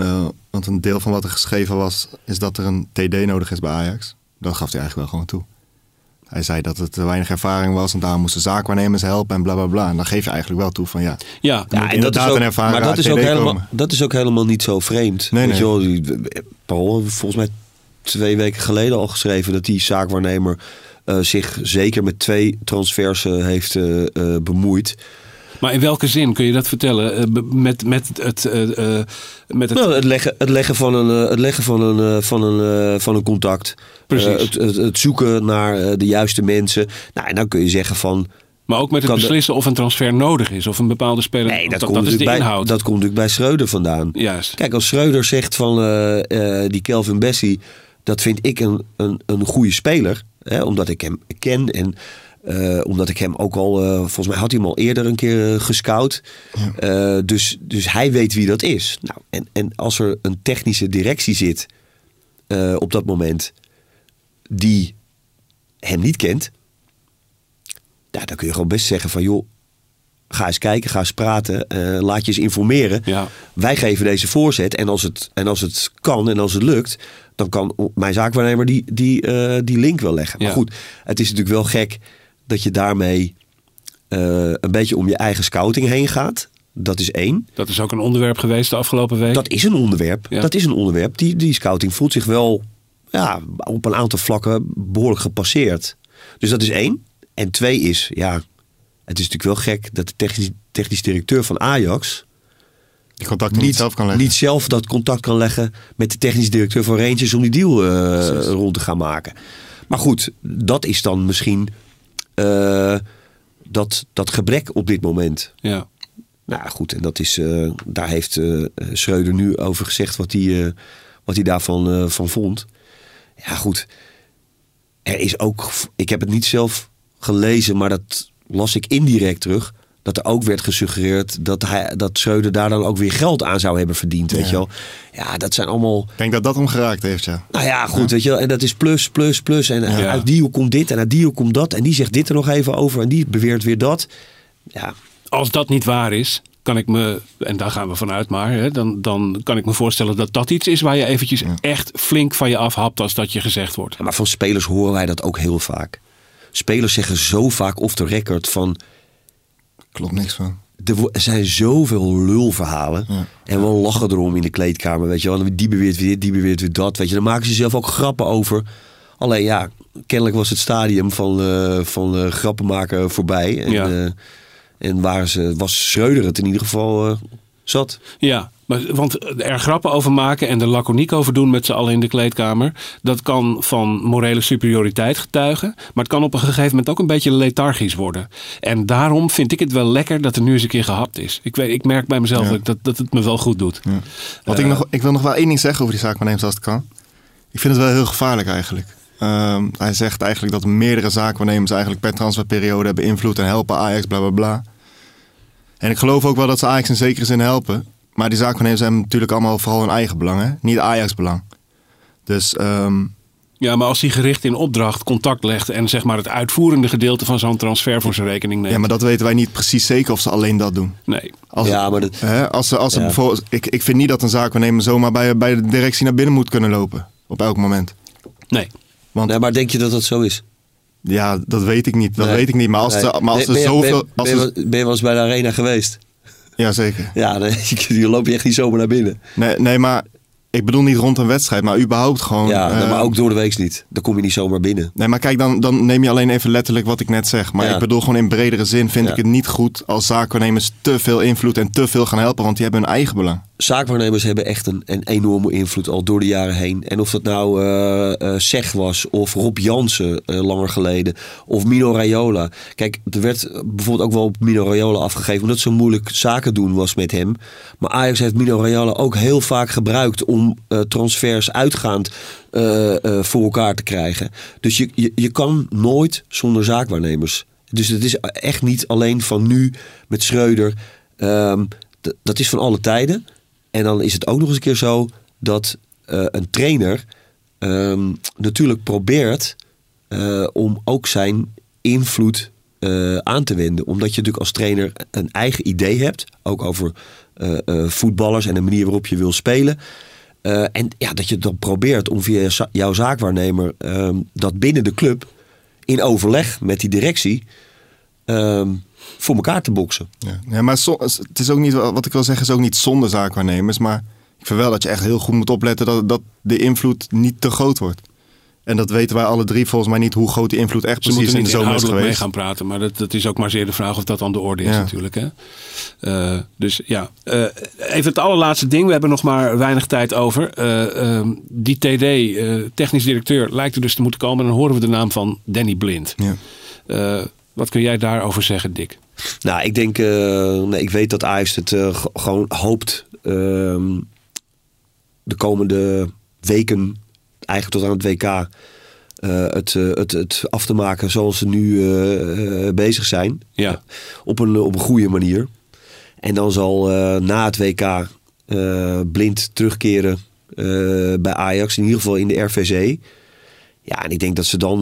eh, want een deel van wat er geschreven was, is dat er een TD nodig is bij Ajax. Dat gaf hij eigenlijk wel gewoon toe. Hij zei dat het te weinig ervaring was en daarom moesten zaakwaarnemers helpen en bla bla bla. En dan geef je eigenlijk wel toe van ja. Ja, Ja, moet en dat is ook, een maar dat is, ook helemaal, komen. dat is ook helemaal niet zo vreemd. Nee, nee. wel, Paul, volgens mij twee weken geleden al geschreven dat die zaakwaarnemer eh, zich zeker met twee transfers eh, heeft eh, bemoeid. Maar in welke zin kun je dat vertellen? Eh, met, met het. eh, eh, met het Nou, het, leggen, het leggen van een, het leggen van een, van een, van een contact. Precies. Het, het, het zoeken naar de juiste mensen. Nou, en dan kun je zeggen van. maar ook met het beslissen of een transfer nodig is. Of een bepaalde speler. Nee, dat, dat, komt, dat is de natuurlijk bij, inhoud. dat komt natuurlijk bij Schreuder vandaan. Juist. Kijk, als Schreuder zegt van die Kelvin Bessie, dat vind ik een, een, een goede speler. Hè, omdat ik hem ken en eh, omdat ik hem ook al, eh, volgens mij had hij hem al eerder een keer eh, gescout. Dus, dus hij weet wie dat is. Nou, en, en als er een technische directie zit op dat moment die hem niet kent, ja, dan kun je gewoon best zeggen van joh, ga eens kijken, ga eens praten, laat je eens informeren. Ja. Wij geven deze voorzet en als het, en als het kan en als het lukt, dan kan mijn zaakwaarnemer die, die, die link wel leggen. Ja. Maar goed, het is natuurlijk wel gek dat je daarmee eh, een beetje om je eigen scouting heen gaat. Dat is één. Dat is ook een onderwerp geweest de afgelopen week. Dat is een onderwerp. Ja. Dat is een onderwerp. Die, die scouting voelt zich wel ja, op een aantal vlakken behoorlijk gepasseerd. Dus dat is één. En twee is, ja, het is natuurlijk wel gek dat de technisch, technisch directeur van Ajax Die contacten niet, zelf kan leggen. niet zelf dat contact kan leggen met de technisch directeur van Rangers om die deal eh, rond te gaan maken. Maar goed, dat is dan misschien eh, dat, dat gebrek op dit moment. Ja. Nou goed, en dat is, eh, daar heeft eh Schreuder nu over gezegd wat hij, wat hij daarvan van vond. Ja goed, er is ook, ik heb het niet zelf gelezen, maar dat las ik indirect terug. Dat er ook werd gesuggereerd dat, hij, dat Schreuder daar dan ook weer geld aan zou hebben verdiend. Weet Ja. je wel. Ja, dat zijn allemaal. Ik denk dat dat hem geraakt heeft, ja. Nou ja, goed, weet je wel. En dat is plus, plus, plus. En Ja. uit die hoek komt dit en uit die hoek komt dat. En die zegt dit er nog even over en die beweert weer dat. Ja, Als dat niet waar is, kan ik me, en daar gaan we vanuit maar, hè, dan, dan kan ik me voorstellen dat dat iets is waar je eventjes echt flink van je afhapt als dat je gezegd wordt. maar van spelers horen wij dat ook heel vaak. Spelers zeggen zo vaak off the record van... Klopt niks van. Er zijn zoveel lulverhalen. Ja. En we lachen erom in de kleedkamer. Weet je wel. Die beweert weer dit, die beweert weer dat. Weet je. Dan maken ze zelf ook grappen over. Alleen ja, kennelijk was het stadium van, eh van eh, grappen maken voorbij. En, Ja. eh, en waren ze, was Schreuder het in ieder geval zat. Ja, maar, want er grappen over maken en er laconiek over doen met z'n allen in de kleedkamer, dat kan van morele superioriteit getuigen, maar het kan op een gegeven moment ook een beetje lethargisch worden. En daarom vind ik het wel lekker dat er nu eens een keer gehapt is. Ik, weet, ik merk bij mezelf Ja. dat, dat, het me wel goed doet. Wat Eh, ik, nog, ik wil nog wel één ding zeggen over die zaak waarnemers als het kan. Ik vind het wel heel gevaarlijk eigenlijk. Ehm, hij zegt eigenlijk dat meerdere zaakwaarnemers eigenlijk per transferperiode hebben invloed en helpen Ajax, bla bla bla. En ik geloof ook wel dat ze Ajax in zekere zin helpen. Maar die zaakwaarnemers hebben natuurlijk allemaal vooral hun eigen belang, hè? niet Ajax belang. Dus ehm, Ja, maar als hij gericht in opdracht contact legt en zeg maar het uitvoerende gedeelte van zo'n transfer voor zijn rekening neemt. ja, maar dat weten wij niet precies zeker of ze alleen dat doen. Nee. Als, Ja, maar dat- hè, als ze, als ze Ja. bijvoorbeeld, ik, ik vind niet dat een zaakwaarnemer zomaar bij, bij de directie naar binnen moet kunnen lopen. Op elk moment. Nee. Want Nee, maar denk je dat dat zo is? Ja, dat weet ik niet. Dat Nee. weet ik niet. Maar als, Nee. er, maar als er zoveel... Ben, Als ben, er, je, ben je wel eens bij de arena geweest? Ja, zeker. Ja, dan, je [LAUGHS] loop je echt niet zomaar naar binnen. Nee, nee, maar ik bedoel niet rond een wedstrijd, maar überhaupt gewoon... Ja, eh, maar ook door de week niet. Dan kom je niet zomaar binnen. Nee, maar kijk, dan, dan neem je alleen even letterlijk wat ik net zeg. Maar Ja. ik bedoel gewoon in bredere zin vind Ja. ik het niet goed als zaakwaarnemers te veel invloed en te veel gaan helpen, want die hebben hun eigen belang. Zaakwaarnemers hebben echt een, een enorme invloed al door de jaren heen. En of dat nou eh eh Zeg was, of Rob Jansen langer geleden, of Mino Raiola. Kijk, er werd bijvoorbeeld ook wel op Mino Raiola afgegeven, omdat zo moeilijk zaken doen was met hem. Maar Ajax heeft Mino Raiola ook heel vaak gebruikt om eh, transfers uitgaand eh, eh, voor elkaar te krijgen. Dus je, je, je kan nooit zonder zaakwaarnemers. Dus het is echt niet alleen van nu met Schreuder. Ehm, dat is van alle tijden. En dan is het ook nog eens een keer zo dat een trainer ehm, natuurlijk probeert om ook zijn invloed aan te wenden. Omdat je natuurlijk als trainer een eigen idee hebt, ook over voetballers en de manier waarop je wil spelen. Eh, en ja, dat je dan probeert om via jouw zaakwaarnemer ehm, dat binnen de club in overleg met die directie ehm, voor elkaar te boksen. Ja, ja maar het is ook niet, wat ik wil zeggen, is ook niet zonder zaakwaarnemers. Maar ik vind wel dat je echt heel goed moet opletten dat, dat de invloed niet te groot wordt. En dat weten wij alle drie volgens mij niet hoe groot die invloed echt Ze precies moeten in de zomer is inhoudelijk mee geweest. gaan praten. Maar dat, dat is ook maar zeer de vraag of dat aan de orde is Ja. natuurlijk. Hè? Eh, dus ja, Eh, even het allerlaatste ding. We hebben nog maar weinig tijd over. Eh, ehm, die TD, eh, technisch directeur, lijkt er dus te moeten komen. En dan horen we de naam van Danny Blind. Ja. Eh, wat kun jij daarover zeggen, Dick? Nou, ik denk, eh, nee, ik weet dat Ajax het gewoon hoopt ehm, de komende weken, eigenlijk tot aan het WK, eh, het, eh, het, het af te maken zoals ze nu eh, bezig zijn. Ja. Op een, op een goede manier. En dan zal na het WK blind terugkeren bij Ajax, in ieder geval in de RVC. Ja, en ik denk dat ze dan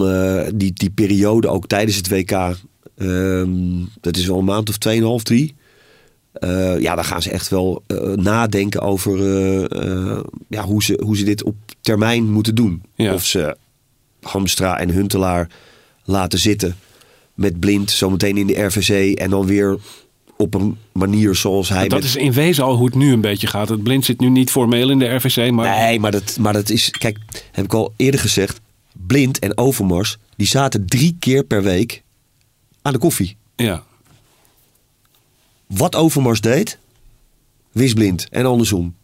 die, die periode ook tijdens het WK, ehm, dat is wel een maand of tweeënhalf, drie. eh, ja, dan gaan ze echt wel nadenken over ja, hoe, ze, hoe ze dit op termijn moeten doen. Ja. Of ze Hamstra en Huntelaar laten zitten met blind zometeen in de RVC en dan weer op een manier zoals hij dat met- is in wezen al hoe het nu een beetje gaat. Het Blind zit nu niet formeel in de RVC, maar Nee, maar dat, maar dat is... Kijk, heb ik al eerder gezegd. Blind en Overmars, die zaten drie keer per week aan de koffie. ja. Wat Overmars deed, wist Blind. En andersom.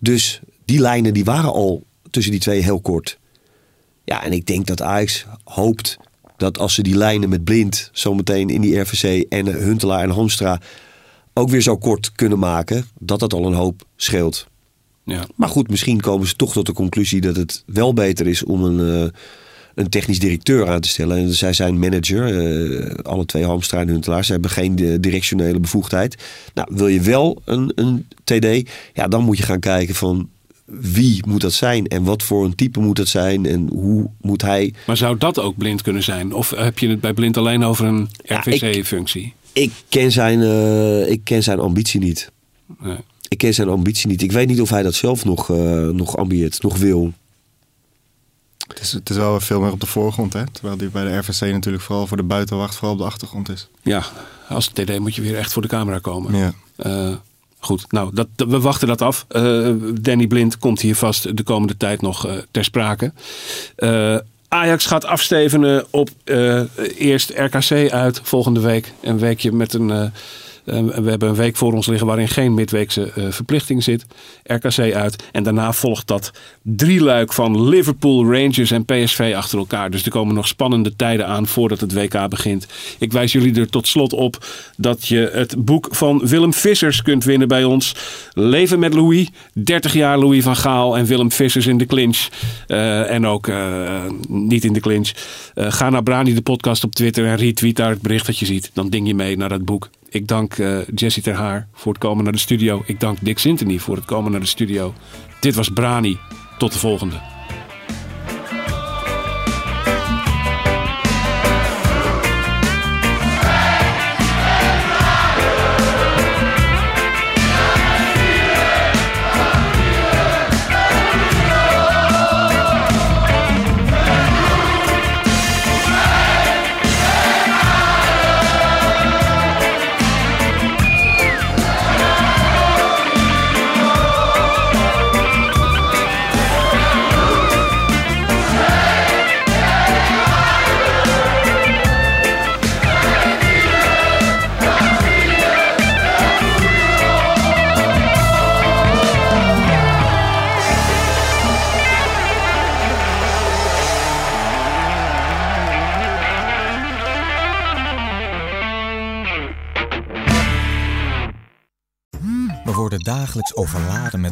Dus die lijnen die waren al tussen die twee heel kort. Ja, en ik denk dat Ajax hoopt dat als ze die lijnen met Blind zometeen in die RVC en Huntelaar en Hamstra ook weer zo kort kunnen maken, dat dat al een hoop scheelt. ja. Maar goed, misschien komen ze toch tot de conclusie dat het wel beter is om een, eh, een technisch directeur aan te stellen. En zij zijn manager, eh, alle twee Hamstra en Huntelaar. Ze hebben geen eh, directionele bevoegdheid. Nou, wil je wel een, een TD, ja, dan moet je gaan kijken van wie moet dat zijn en wat voor een type moet dat zijn en hoe moet hij. Maar zou dat ook blind kunnen zijn? Of heb je het bij blind alleen over een Ja, ik- RVC-functie? Ik ken zijn, eh, ik ken zijn ambitie niet. Nee. Ik ken zijn ambitie niet. Ik weet niet of hij dat zelf nog, eh, nog ambieert, nog wil. Het is, het is wel veel meer op de voorgrond, hè? Terwijl die bij de RVC natuurlijk vooral voor de buitenwacht vooral op de achtergrond is. Ja, als TD moet je weer echt voor de camera komen. Ja. Eh, goed, nou, dat, we wachten dat af. Eh, Danny Blind komt hier vast de komende tijd nog eh, ter sprake. Eh, Ajax gaat afstevenen op eerst RKC uit volgende week. Een weekje met een. Eh, eh, we hebben een week voor ons liggen waarin geen midweekse eh, verplichting zit. RKC uit. En daarna volgt dat drieluik van Liverpool, Rangers en PSV achter elkaar. Dus er komen nog spannende tijden aan voordat het WK begint. Ik wijs jullie er tot slot op dat je het boek van Willem Vissers kunt winnen bij ons. Leven met Louis. 30 jaar Louis van Gaal en Willem Vissers in de clinch. Eh, en ook eh, niet in de clinch. Ga naar Brani de podcast op Twitter en retweet daar het bericht dat je ziet. Dan ding je mee naar dat boek. Ik dank eh Jessie Ter Haar voor het komen naar de studio. Ik dank Dick Sintony voor het komen naar de studio. Dit was Brani. Tot de volgende.